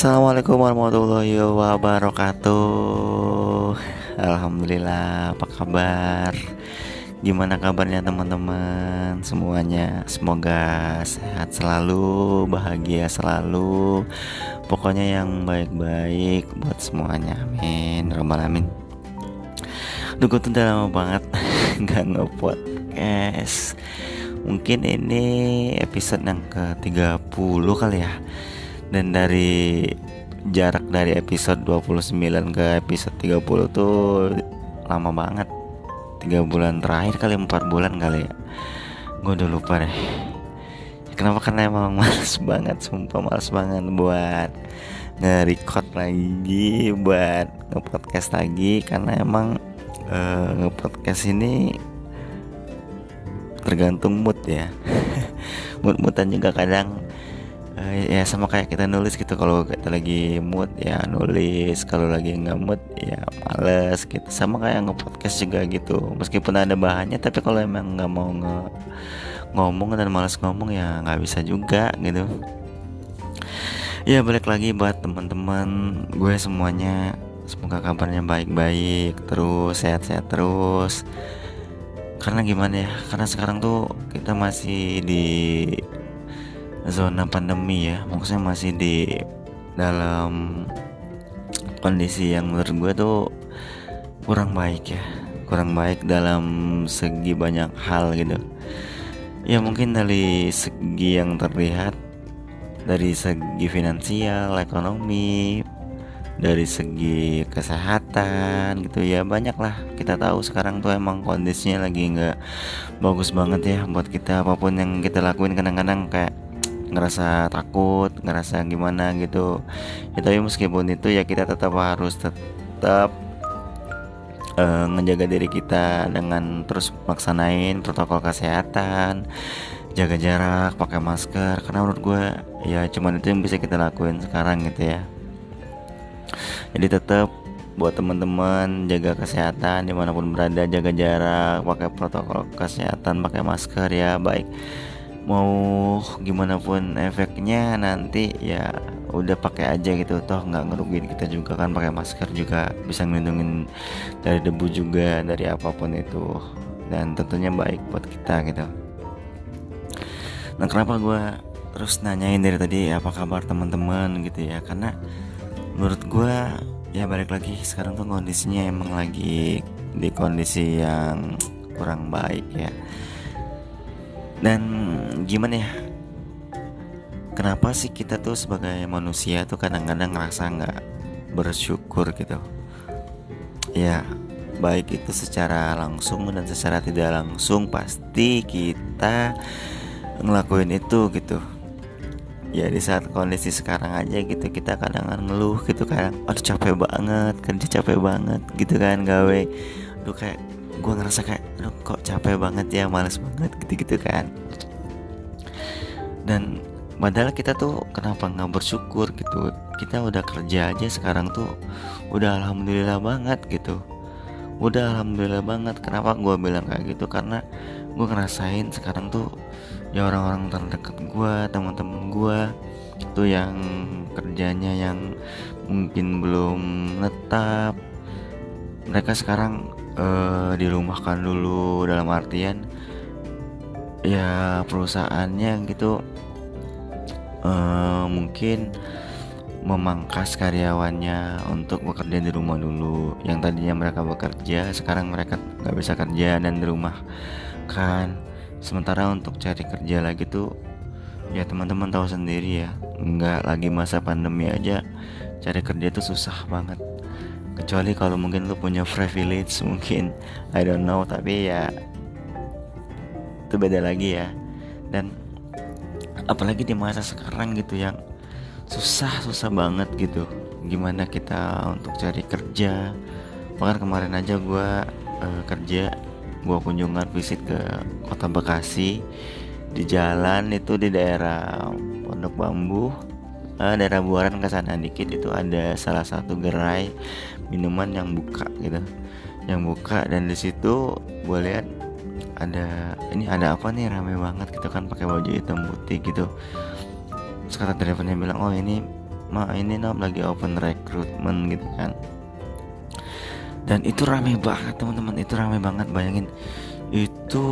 Assalamualaikum warahmatullahi wabarakatuh. Alhamdulillah apa kabar? Gimana kabarnya teman-teman semuanya? Semoga sehat selalu Bahagia selalu. Pokoknya yang baik-baik Buat semuanya. Amin. Rabbal Amin Duh gue udah lama banget Gak nge-podcast. Mungkin ini episode yang ke-30 kali ya Dan dari jarak dari episode 29 ke episode 30 tuh lama banget. Tiga bulan terakhir kali empat bulan kali ya. Gue udah lupa deh. Kenapa? Karena emang males banget sumpah males banget buat nge-record lagi buat nge-podcast lagi. Karena emang uh, nge-podcast ini tergantung mood ya. Mood-moodan juga kadang uh, ya sama kayak kita nulis gitu. Kalau kita lagi mood ya nulis. Kalau lagi nggak mood ya males gitu. Sama kayak nge-podcast juga gitu. Meskipun ada bahannya tapi kalau emang nggak mau nge ngomong dan males ngomong ya nggak bisa juga gitu. Ya balik lagi buat teman-teman gue semuanya. Semoga kabarnya baik-baik terus sehat-sehat terus. Karena gimana ya? Karena sekarang tuh kita masih di zona pandemi ya. Maksudnya masih di dalam kondisi yang menurut gue tuh kurang baik ya. Kurang baik dalam segi banyak hal gitu. Ya mungkin dari segi yang terlihat dari segi finansial ekonomi dari segi kesehatan gitu ya banyak lah kita tahu sekarang tuh emang kondisinya lagi nggak bagus banget ya buat kita. Apa pun yang kita lakuin kadang-kadang kayak ngerasa takut ngerasa gimana gitu. Ya tapi meskipun itu ya kita tetap harus tetap uh, ngejaga diri kita dengan terus maksanain protokol kesehatan jaga jarak pakai masker. Karena menurut gue ya cuman itu yang bisa kita lakuin sekarang gitu ya. Jadi tetap buat teman-teman jaga kesehatan di mana pun berada jaga jarak pakai protokol kesehatan pakai masker ya. Baik mau gimana pun efeknya nanti ya udah pakai aja gitu. Toh nggak ngerugiin kita juga kan pakai masker juga bisa ngelindungin dari debu juga dari apa pun itu. Dan tentunya baik buat kita gitu. Nah kenapa gue terus nanyain dari tadi apa kabar teman-teman gitu ya? Karena menurut gue ya balik lagi sekarang tuh kondisinya emang lagi di kondisi yang kurang baik ya. Dan gimana ya? Kenapa sih kita tuh sebagai manusia tuh kadang-kadang ngerasa nggak bersyukur gitu? Ya baik itu secara langsung dan secara tidak langsung pasti kita ngelakuin itu gitu. Ya di saat kondisi sekarang aja gitu kita kadang-kadang ngeluh gitu kan. Aduh capek banget kerja capek banget gitu kan gawe. Aduh kayak gue ngerasa kayak aduh kok capek banget ya males banget gitu-gitu kan dan padahal kita tuh kenapa nggak bersyukur gitu? Kita udah kerja aja sekarang tuh udah alhamdulillah banget gitu. Udah alhamdulillah banget. Kenapa gue bilang kayak gitu? Karena gue ngerasain sekarang tuh ya orang-orang terdekat gue teman-teman gue tuh yang kerjanya yang mungkin belum netap. Mereka sekarang uh, dirumahkan dulu dalam artian ya perusahaannya gitu uh, mungkin memangkas karyawannya untuk bekerja di rumah dulu. Yang tadinya mereka bekerja sekarang mereka nggak bisa kerja dan di rumah kan. Sementara untuk cari kerja lagi tuh ya teman-teman tahu sendiri ya nggak lagi masa pandemi aja cari kerja tuh susah banget. Kecuali kalau mungkin lu punya privilege mungkin I don't know tapi ya itu beda lagi ya. Dan apalagi di masa sekarang gitu yang susah susah banget gitu. Gimana kita untuk cari kerja. Bahkan kemarin aja gue uh, kerja gue kunjungan visit ke kota Bekasi. Di jalan itu di daerah Pondok Bambu uh, daerah Buaran ke sana dikit itu ada salah satu gerai minuman yang buka gitu. Yang buka dan di situ gue lihat ada ini ada apa nih? Rame banget gitu kan pakai baju hitam putih gitu. Sekarang teleponnya bilang oh ini ma ini nom lagi open recruitment gitu kan. Dan itu rame banget teman-teman itu rame banget. Bayangin itu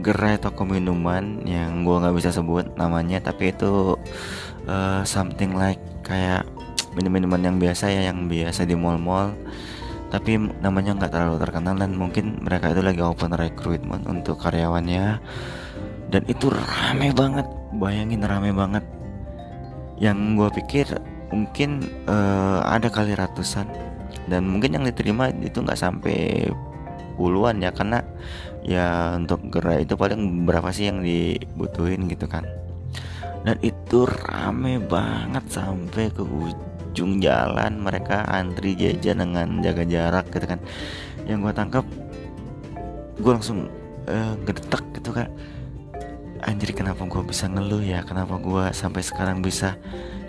gerai toko minuman yang gua nggak bisa sebut namanya tapi itu uh, something like kayak minum-minuman yang biasa ya yang biasa di mall-mall tapi namanya nggak terlalu terkenal dan mungkin mereka itu lagi open recruitment untuk karyawannya. Dan itu rame banget. Bayangin rame banget. Yang gue pikir mungkin uh, ada kali ratusan. Dan mungkin yang diterima itu nggak sampai puluhan ya karena ya untuk gerai itu paling berapa sih yang dibutuhin gitu kan. Dan itu rame banget sampai ke ujung jalan mereka antri jajan dengan jaga jarak gitu kan. Yang gue tangkap gue langsung uh, gedetak gitu kan. Anjir kenapa gue bisa ngeluh ya? Kenapa gue sampai sekarang bisa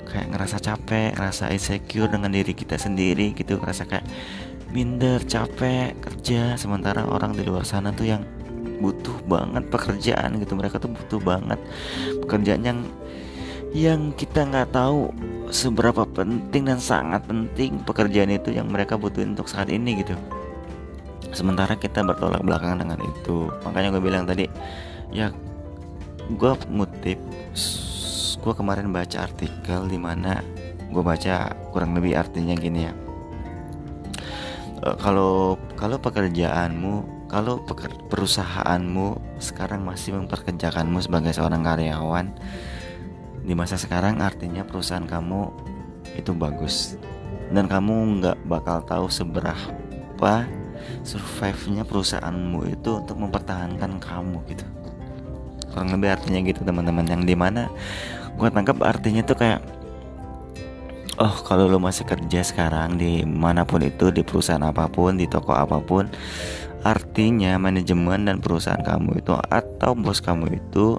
kayak ngerasa capek ngerasa insecure dengan diri kita sendiri gitu? Ngerasa kayak minder capek kerja. Sementara orang di luar sana tuh yang butuh banget pekerjaan gitu. Mereka tuh butuh banget pekerjaan yang yang kita nggak tahu seberapa penting dan sangat penting pekerjaan itu yang mereka butuhin untuk saat ini gitu. Sementara kita bertolak belakang dengan itu. Makanya gue bilang tadi ya gue ngutip gue kemarin baca artikel di mana gue baca kurang lebih artinya gini ya. Uh, kalau kalau pekerjaanmu kalau perusahaanmu sekarang masih memperkerjakanmu sebagai seorang karyawan di masa sekarang artinya perusahaan kamu itu bagus. Dan kamu nggak bakal tahu seberapa survive-nya perusahaanmu itu untuk mempertahankan kamu gitu. Kurang lebih artinya gitu teman-teman. Yang di mana gue tangkap artinya tuh kayak oh kalau lo masih kerja sekarang di mana pun itu di perusahaan apa pun di toko apa pun Artinya manajemen dan perusahaan kamu itu atau bos kamu itu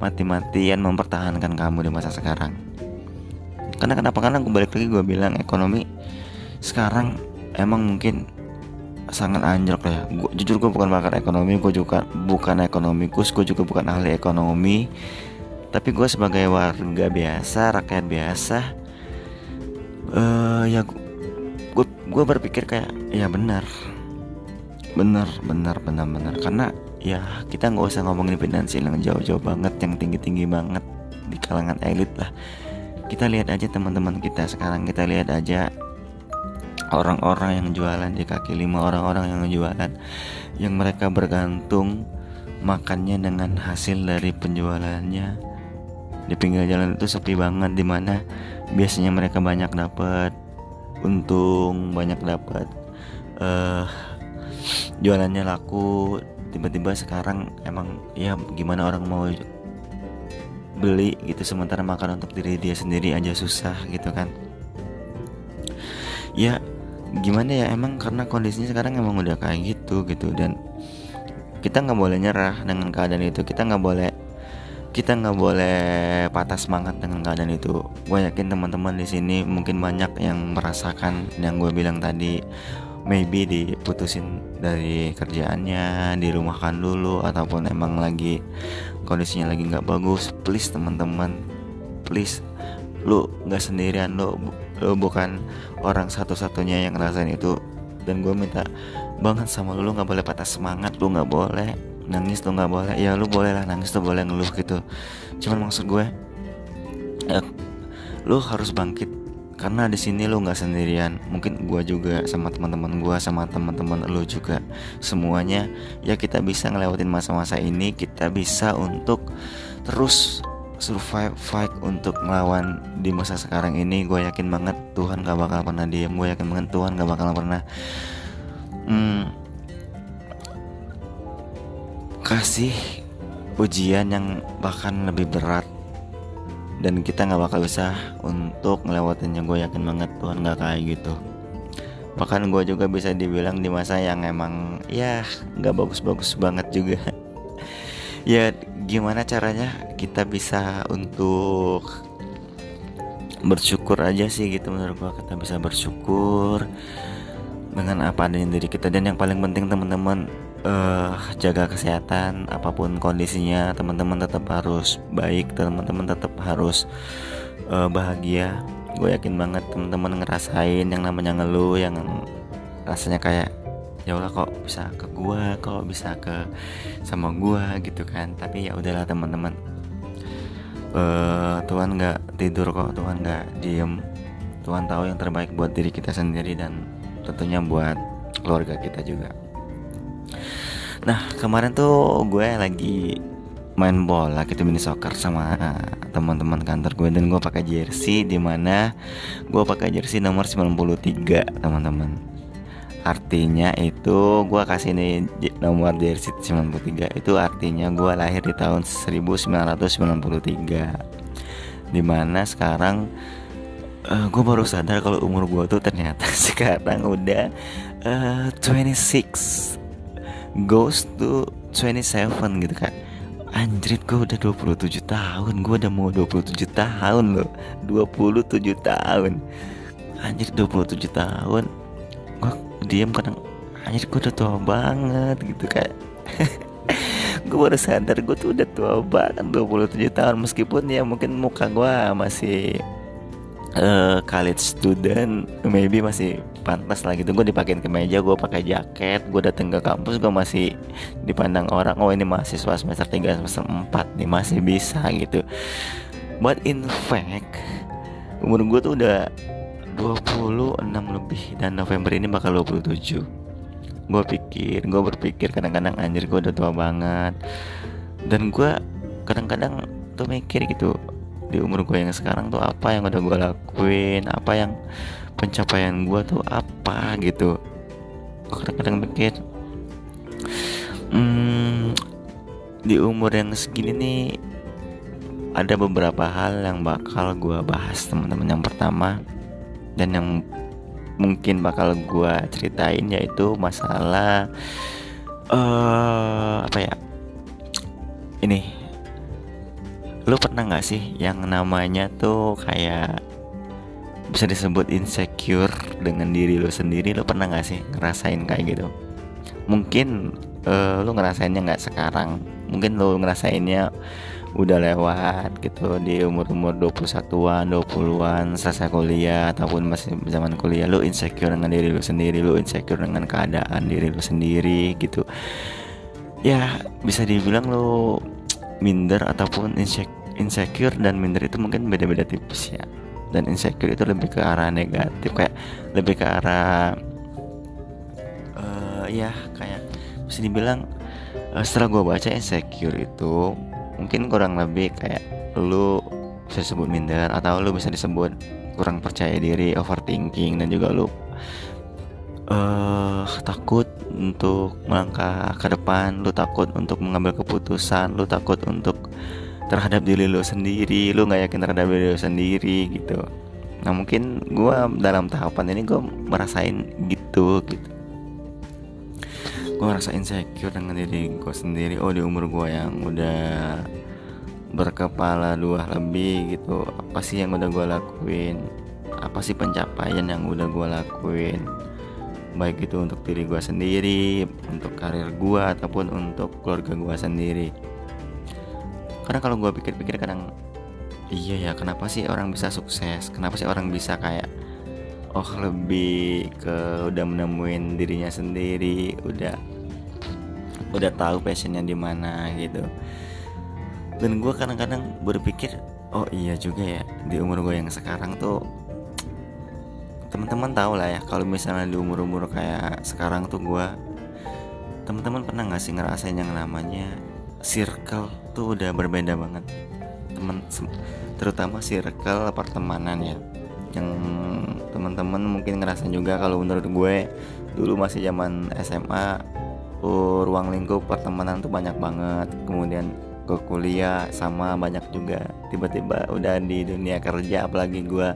mati-matian mempertahankan kamu di masa sekarang. Karena kenapa? Karena gue balik lagi gue bilang ekonomi sekarang emang mungkin sangat anjlok ya. Gua, jujur gue bukan pakar ekonomi, gue juga bukan ekonomikus, gue juga bukan ahli ekonomi. Tapi gue sebagai warga biasa, rakyat biasa, uh, ya gue gue berpikir kayak ya benar bener bener bener bener. Karena ya kita nggak usah ngomongin finansial yang jauh-jauh banget yang tinggi-tinggi banget di kalangan elit lah. Kita lihat aja teman-teman kita sekarang. Kita lihat aja orang-orang yang jualan di kaki lima orang-orang yang jualan yang mereka bergantung makannya dengan hasil dari penjualannya. Di pinggir jalan itu sepi banget di mana biasanya mereka banyak dapat untung banyak dapat uh, jualannya laku tiba-tiba sekarang emang ya gimana orang mau beli gitu sementara makan untuk diri dia sendiri aja susah gitu kan. Ya gimana ya emang karena kondisinya sekarang emang udah kayak gitu gitu dan kita nggak boleh nyerah dengan keadaan itu. Kita nggak boleh kita nggak boleh patah semangat dengan keadaan itu. Gue yakin teman-teman di sini mungkin banyak yang merasakan yang gue bilang tadi maybe diputusin dari kerjaannya dirumahkan dulu ataupun emang lagi kondisinya lagi nggak bagus please teman-teman please lu nggak sendirian lu lu bukan orang satu-satunya yang ngerasain itu. Dan gue minta banget sama lu lu nggak boleh patah semangat lu nggak boleh nangis tuh nggak boleh ya lu boleh lah nangis tuh boleh ngeluh gitu. Cuman maksud gue ya, lu harus bangkit karena di sini lo nggak sendirian. Mungkin gue juga sama teman-teman gue sama teman-teman lo juga. Semuanya ya kita bisa ngelewatin masa-masa ini. Kita bisa untuk terus survive fight untuk melawan di masa sekarang ini. Gue yakin banget Tuhan gak bakal pernah diam gue yakin banget Tuhan gak bakal pernah hmm, kasih ujian yang bahkan lebih berat dan kita nggak bakal bisa untuk ngelewatinnya gue yakin banget Tuhan nggak kayak gitu. Bahkan gue juga bisa dibilang di masa yang emang ya nggak bagus-bagus banget juga. Ya gimana caranya kita bisa untuk bersyukur aja sih gitu menurut gue kita bisa bersyukur dengan apa adanya diri kita. Dan yang paling penting teman-teman uh, jaga kesehatan apa pun kondisinya teman-teman tetap harus baik teman-teman tetap harus uh, bahagia. Gue yakin banget teman-teman ngerasain yang namanya ngeluh yang rasanya kayak ya Allah kok bisa ke gua kok bisa ke sama gua gitu kan. Tapi ya udahlah teman-teman. Uh, Tuhan nggak tidur kok Tuhan nggak diem. Tuhan tahu yang terbaik buat diri kita sendiri dan tentunya buat keluarga kita juga nah kemarin tuh gue lagi main bola gitu mini soccer sama teman-teman kantor gue. Dan gue pakai jersey di mana gue pakai jersey nomor 93 teman-teman. Artinya itu gue kasih nih nomor jersey 93 itu artinya gue lahir di tahun 1993 di mana sekarang uh, eh, gue baru sadar kalau umur gue tuh ternyata sekarang udah uh, 26 goes to 27 gitu kan. Anjrit gue udah 27 tahun. Gue udah mau 27 tahun loh. 27 tahun. Anjir 27 tahun. Diem kadang anjir gue udah tua banget gitu kayak gue baru sadar gue tuh udah tua banget 27 tahun. Meskipun ya mungkin muka gue masih uh, college student maybe masih pantas lah gitu. Gue dipakein ke meja gue pakai jaket gue dateng ke kampus gue masih dipandang orang oh ini mahasiswa semester 3 semester 4 nih masih bisa gitu. But in fact umur gue tuh udah 26 lebih dan November ini bakal 27 gue pikir gue berpikir kadang-kadang anjir gue udah tua banget. Dan gue kadang-kadang tuh mikir gitu di umur gue yang sekarang tuh apa yang udah gue lakuin apa yang pencapaian gue tuh apa gitu. Kadang-kadang mikir hmm, di umur yang segini nih ada beberapa hal yang bakal gue bahas teman-teman. Yang pertama dan yang mungkin bakal gue ceritain yaitu masalah uh, apa ya ini lu pernah nggak sih yang namanya tuh kayak bisa disebut insecure dengan diri lu sendiri? Lu pernah nggak sih ngerasain kayak gitu? Mungkin uh, lu ngerasainnya nggak sekarang. Mungkin lu ngerasainnya udah lewat gitu di umur-umur 21-an, 20-an selesai kuliah ataupun masih zaman kuliah. Lu insecure dengan diri lu sendiri, lu insecure dengan keadaan diri lu sendiri gitu. Ya, bisa dibilang lu minder ataupun insecure dan minder itu mungkin beda-beda tipis ya. Dan insecure itu lebih ke arah negatif kayak lebih ke arah uh, ya kayak bisa dibilang uh, setelah gue baca insecure itu mungkin kurang lebih kayak lu bisa disebut minder atau lu bisa disebut kurang percaya diri overthinking dan juga lu uh, takut untuk melangkah ke depan lu takut untuk mengambil keputusan lu takut untuk terhadap diri lu sendiri lu nggak yakin terhadap diri lu sendiri gitu. Nah mungkin gue dalam tahapan ini gue merasain gitu gitu. Gue ngerasa insecure dengan diri gue sendiri. Oh di umur gue yang udah berkepala dua lebih gitu. Apa sih yang udah gue lakuin? Apa sih pencapaian yang udah gue lakuin? Baik itu untuk diri gue sendiri untuk karir gue ataupun untuk keluarga gue sendiri karena kalau gue pikir-pikir kadang iya ya kenapa sih orang bisa sukses? Kenapa sih orang bisa kayak oh lebih ke udah menemuin dirinya sendiri udah udah tahu passionnya di mana gitu. Dan gue kadang-kadang berpikir oh iya juga ya di umur gue yang sekarang tuh teman-teman tahu lah ya kalau misalnya di umur-umur kayak sekarang tuh gue teman-teman pernah nggak sih ngerasain yang namanya circle tuh udah berbeda banget. Teman terutama circle pertemanan ya. Yang teman-teman mungkin ngerasain juga kalau menurut gue dulu masih zaman SMA uh, ruang lingkup pertemanan tuh banyak banget. Kemudian ke kuliah sama banyak juga. Tiba-tiba udah di dunia kerja apalagi gue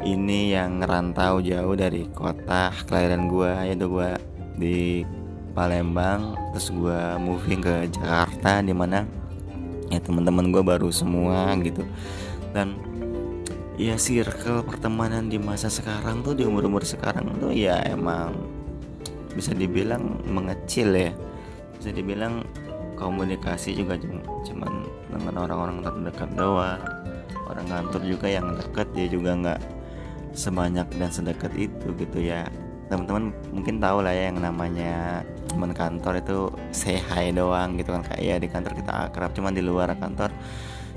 ini yang ngerantau jauh dari kota kelahiran gue yaitu gue di Palembang terus gue moving ke Jakarta di mana ya teman-teman gue baru semua gitu. Dan ya circle pertemanan di masa sekarang tuh di umur-umur sekarang tuh ya emang bisa dibilang mengecil ya. Bisa dibilang komunikasi juga cuma dengan orang-orang terdekat doang. Orang kantor juga yang dekat dia juga nggak sebanyak dan sedekat itu gitu ya teman-teman mungkin tahu lah ya yang namanya teman kantor itu say hi doang gitu kan. Kayak ya di kantor kita akrab cuman di luar kantor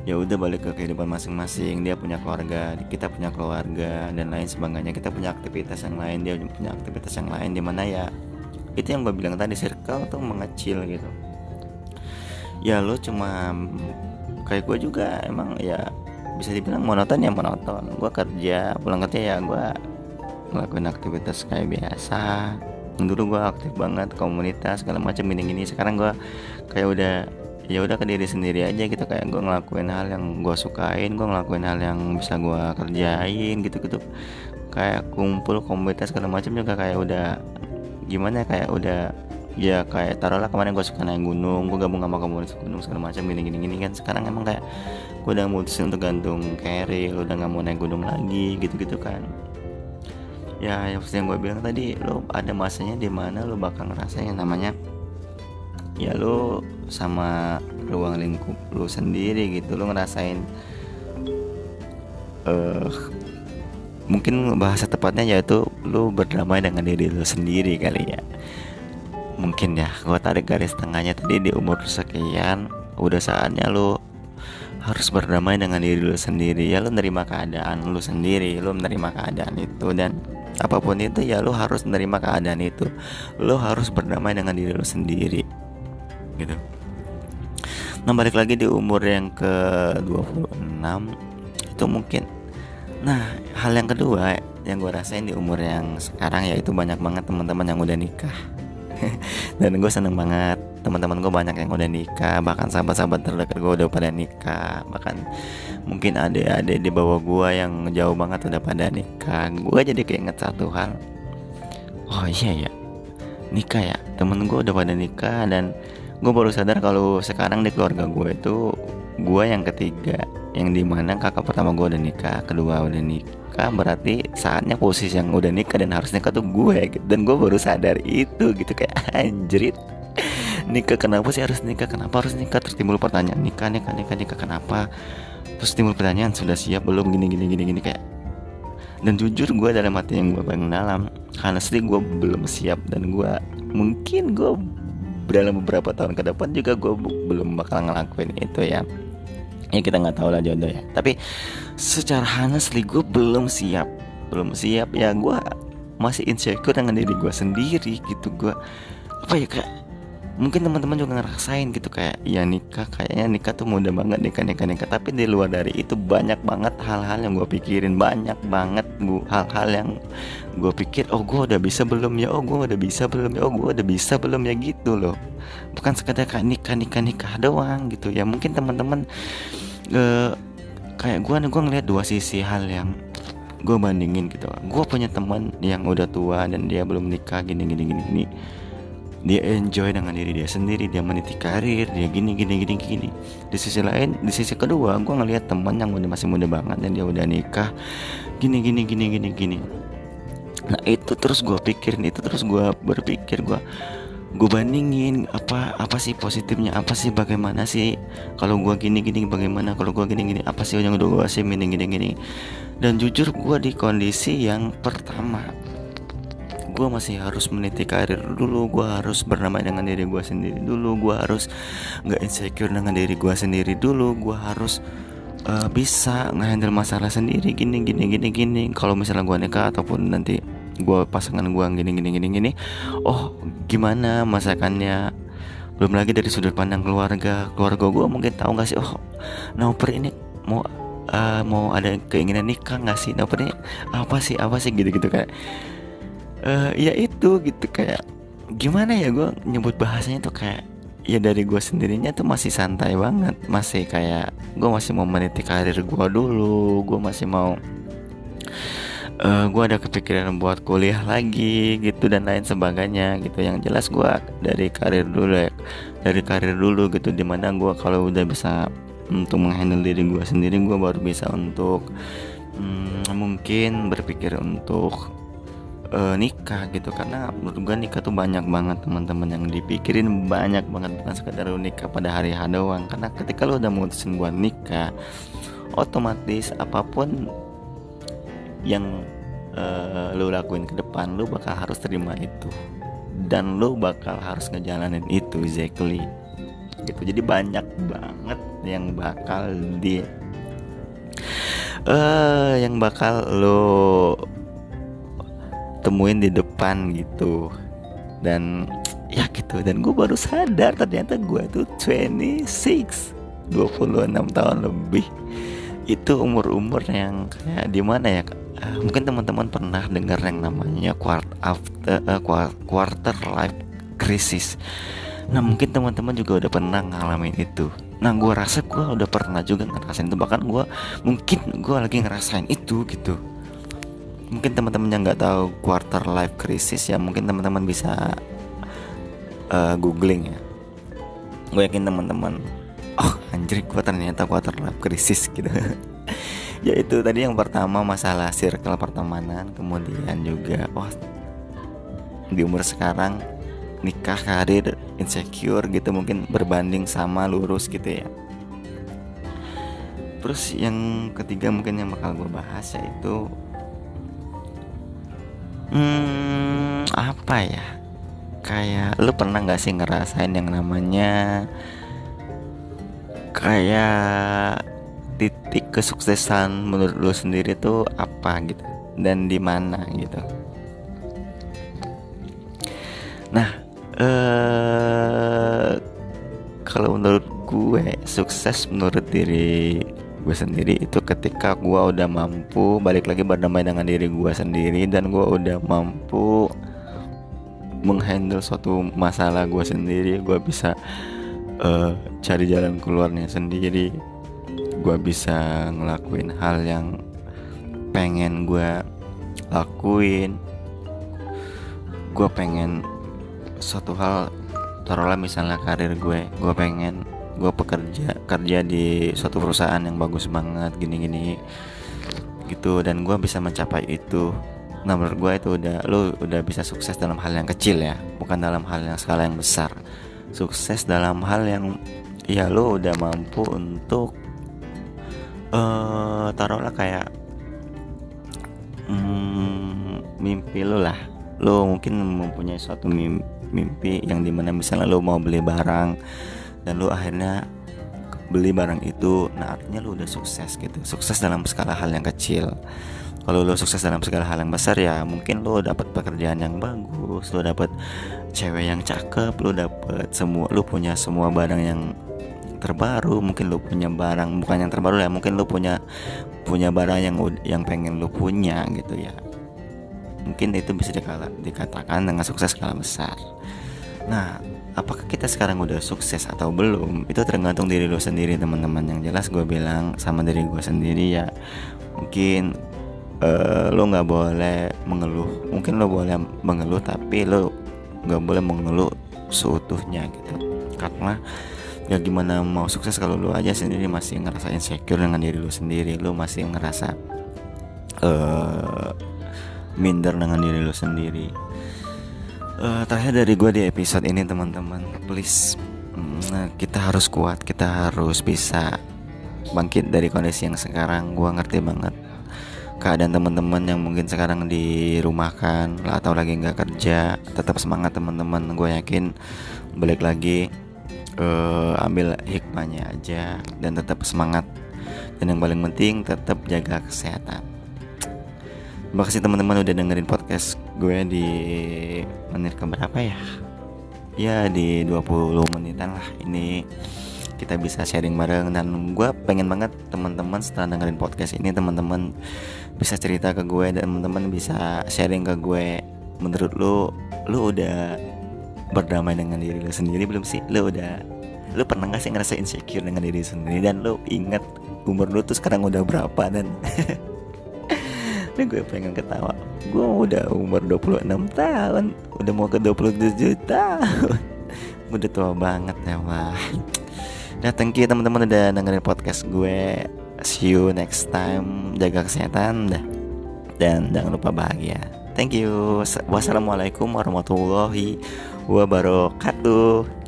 ya udah balik ke kehidupan masing-masing. Dia punya keluarga kita punya keluarga dan lain sebagainya. Kita punya aktivitas yang lain dia punya aktivitas yang lain. Di mana ya itu yang gue bilang tadi circle tuh mengecil gitu. Ya lo cuma kayak gue juga emang ya bisa dibilang monoton ya monoton. Gue kerja pulang kerja ya gue ngelakuin aktivitas kayak biasa. Dulu gue aktif banget komunitas segala macam gini-gini. Sekarang gue kayak udah ya udah ke diri sendiri aja gitu. Kayak gue ngelakuin hal yang gue sukain gue ngelakuin hal yang bisa gue kerjain gitu-gitu. Kayak kumpul komunitas segala macam juga kayak udah gimana ya, kayak udah ya kayak taruhlah kemarin gue suka naik gunung gue gabung sama komunitas gunung segala macam gini gini gini kan sekarang emang kayak gue udah mutusin untuk gantung carry udah nggak mau naik gunung lagi gitu gitu kan ya yang yang gue bilang tadi lo ada masanya di mana lo bakal ngerasain yang namanya ya lo sama ruang lingkup lo sendiri gitu. Lo ngerasain uh, mungkin bahasa tepatnya yaitu lo berdamai dengan diri lo sendiri kali ya. Mungkin ya gue tarik garis tengahnya tadi di umur sekian udah saatnya lu harus berdamai dengan diri lu sendiri. Ya lu menerima keadaan lu sendiri lu menerima keadaan itu dan apa pun itu ya lu harus menerima keadaan itu. Lu harus berdamai dengan diri lu sendiri. Gitu. Nah balik lagi di umur yang ke 26 itu mungkin. Nah hal yang kedua yang gue rasain di umur yang sekarang yaitu banyak banget teman-teman yang udah nikah. Dan gue seneng banget teman-teman gue banyak yang udah nikah bahkan sahabat-sahabat terdekat gue udah pada nikah bahkan mungkin ada ada di bawah gue yang jauh banget udah pada nikah. Gue jadi keinget satu hal. Oh iya ya nikah ya? Temen gue udah pada nikah dan gue baru sadar kalau sekarang di keluarga gue itu gue yang ketiga yang di mana kakak pertama gue udah nikah kedua udah nikah berarti saatnya posisi yang udah nikah dan harus nikah gue gitu. dan gue baru sadar itu gitu kayak anjrit nikah kenapa sih harus nikah? Kenapa harus nikah? Terus timbul pertanyaan nikah nikah nikah nikah kenapa? Terus timbul pertanyaan sudah siap belum? Gini gini gini gini kayak. Dan jujur gue dalam hati yang gue paling dalam sih gue belum siap dan gue mungkin gue dalam beberapa tahun ke depan juga gue belum bakal ngelakuin itu ya. Ya kita nggak tahu lah jodoh ya. Tapi secara honestly gue belum siap belum siap. Ya gue masih insecure dengan diri gue sendiri gitu gue apa ya kayak mungkin teman-teman juga ngerasain gitu kayak ya nikah kayaknya nikah tuh mudah banget nikah nikah nikah. Tapi di luar dari itu banyak banget hal-hal yang gue pikirin banyak banget bu hal-hal yang gue pikir oh gue udah bisa belum ya? Oh gue udah bisa belum ya? Oh gue udah bisa belum ya? Gitu loh. Bukan sekedar kayak nikah nikah nikah doang gitu ya. Mungkin teman-teman uh, kayak gue nih gue ngeliat dua sisi hal yang gue bandingin gitu. Gue punya teman yang udah tua dan dia belum nikah gini gini gini gini dia enjoy dengan diri dia sendiri dia meniti karir dia gini gini gini gini. Di sisi lain di sisi kedua gue ngelihat teman yang udah masih muda banget dan dia udah nikah gini gini gini gini gini. Nah itu terus gue pikirin itu terus gue berpikir gue gue bandingin apa apa sih positifnya apa sih bagaimana sih kalau gue gini gini bagaimana kalau gue gini gini apa sih yang udah gue sih gini gini gini. Dan jujur gue di kondisi yang pertama gue masih harus meniti karir dulu gue harus bernama dengan diri gue sendiri dulu gue harus nggak insecure dengan diri gue sendiri dulu gue harus uh, bisa ngehandle masalah sendiri gini gini gini gini. Kalau misalnya gue nikah ataupun nanti gue pasangan gue gini gini gini gini oh gimana masakannya? Belum lagi dari sudut pandang keluarga. Keluarga gue mungkin tahu nggak sih oh Noper ini mau uh, mau ada keinginan nikah nggak sih? Noper ini apa sih? Apa sih? Gitu gitu kayak uh, ya itu gitu kayak gimana ya gue nyebut bahasanya tuh kayak ya dari gue sendirinya tuh masih santai banget masih kayak gue masih mau meniti karir gue dulu gue masih mau uh, eh, gue ada kepikiran buat kuliah lagi gitu dan lain sebagainya gitu. Yang jelas gue dari karir dulu ya dari karir dulu gitu di mana gue kalau udah bisa untuk menghandle diri gue sendiri gue baru bisa untuk hmm, mungkin berpikir untuk uh, nikah gitu. Karena menurut gue nikah tuh banyak banget teman-teman yang dipikirin banyak banget. Bukan sekedar nikah pada hari H doang. Karena ketika lo udah mutusin buat nikah otomatis apa pun yang uh, lu lakuin ke depan lu bakal harus terima itu. Dan lu bakal harus ngejalanin itu exactly. Gitu. Jadi banyak banget yang bakal di uh, yang bakal lo temuin di depan gitu dan ya gitu dan gue baru sadar ternyata gue tuh 26 26 tahun lebih itu umur-umur yang kayak di mana ya uh, mungkin teman-teman pernah dengar yang namanya quart after uh, quarter life crisis nah mungkin teman-teman juga udah pernah ngalamin itu nah gue rasa gue udah pernah juga ngerasain itu bahkan gue mungkin gue lagi ngerasain itu gitu mungkin teman-teman yang nggak tahu quarter life crisis ya. Mungkin teman-teman bisa uh, googling ya. Gue yakin teman-teman oh anjir gue ternyata quarter life krisis gitu. Ya itu tadi yang pertama masalah circle pertemanan. Kemudian juga oh di umur sekarang nikah karir insecure gitu. Mungkin berbanding sama lurus gitu ya. Terus yang ketiga mungkin yang bakal gue bahas yaitu hmm apa ya? Kayak lu pernah nggak sih ngerasain yang namanya kayak titik kesuksesan menurut lu sendiri tuh apa gitu? Dan di mana gitu? Nah eh kalau menurut gue sukses menurut diri gue sendiri itu ketika gue udah mampu balik lagi berdamai dengan diri gue sendiri dan gue udah mampu menghandle suatu masalah gue sendiri gue bisa uh, cari jalan keluarnya sendiri. Gue bisa ngelakuin hal yang pengen gue lakuin. Gue pengen suatu hal taruhlah misalnya karir gue gue pengen gue pekerja kerja di suatu perusahaan yang bagus banget gini-gini gitu. Dan gue bisa mencapai itu. Nah menurut gue itu udah lo udah bisa sukses dalam hal yang kecil ya bukan dalam hal yang skala yang besar. Sukses dalam hal yang ya lo udah mampu untuk uh, taruhlah kayak hmm, mimpi lo lah. Lo mungkin mempunyai suatu mimpi, yang di mana misalnya lo mau beli barang dan lo akhirnya beli barang itu. Nah artinya lo udah sukses gitu. Sukses dalam skala hal yang kecil. Kalau lo sukses dalam segala hal yang besar ya mungkin lo dapat pekerjaan yang bagus lo dapat cewek yang cakep lo dapat semua lo punya semua barang yang terbaru mungkin lo punya barang bukan yang terbaru ya mungkin lo punya punya barang yang yang pengen lo punya gitu ya. Mungkin itu bisa dikatakan dengan sukses skala besar nah apakah kita sekarang udah sukses atau belum? Itu tergantung diri lo sendiri teman-teman. Yang jelas gue bilang sama diri gue sendiri ya mungkin uh, lo nggak boleh mengeluh. Mungkin lo boleh mengeluh tapi lo nggak boleh mengeluh seutuhnya gitu. Karena ya gimana mau sukses kalau lo aja sendiri masih ngerasa insecure dengan diri lo sendiri. Lo masih ngerasa uh, minder dengan diri lo sendiri uh, terakhir dari gue di episode ini teman-teman please nah, kita harus kuat kita harus bisa bangkit dari kondisi yang sekarang. Gue ngerti banget keadaan teman-teman yang mungkin sekarang dirumahkan atau lagi nggak kerja. Tetap semangat teman-teman. Gue yakin balik lagi uh, ambil hikmahnya aja dan tetap semangat. Dan yang paling penting tetap jaga kesehatan terima kasih teman-teman udah dengerin podcast gue di menit keberapa ya? Ya di 20 menitan lah. Ini kita bisa sharing bareng dan gue pengen banget teman-teman setelah dengerin podcast ini teman-teman bisa cerita ke gue dan teman-teman bisa sharing ke gue. Menurut lo lo udah berdamai dengan diri lo sendiri belum sih? Lo udah lo pernah gak sih ngerasa insecure dengan diri sendiri? Dan lo inget umur lo tuh sekarang udah berapa dan dan gue pengen ketawa. Gue udah umur 26 tahun. Udah mau ke 27 tahun. Udah tua banget ya wah Nah thank you teman-teman udah dengerin podcast gue. See you next time. Jaga kesehatan dah. Dan jangan lupa bahagia. Thank you. Wassalamualaikum warahmatullahi wabarakatuh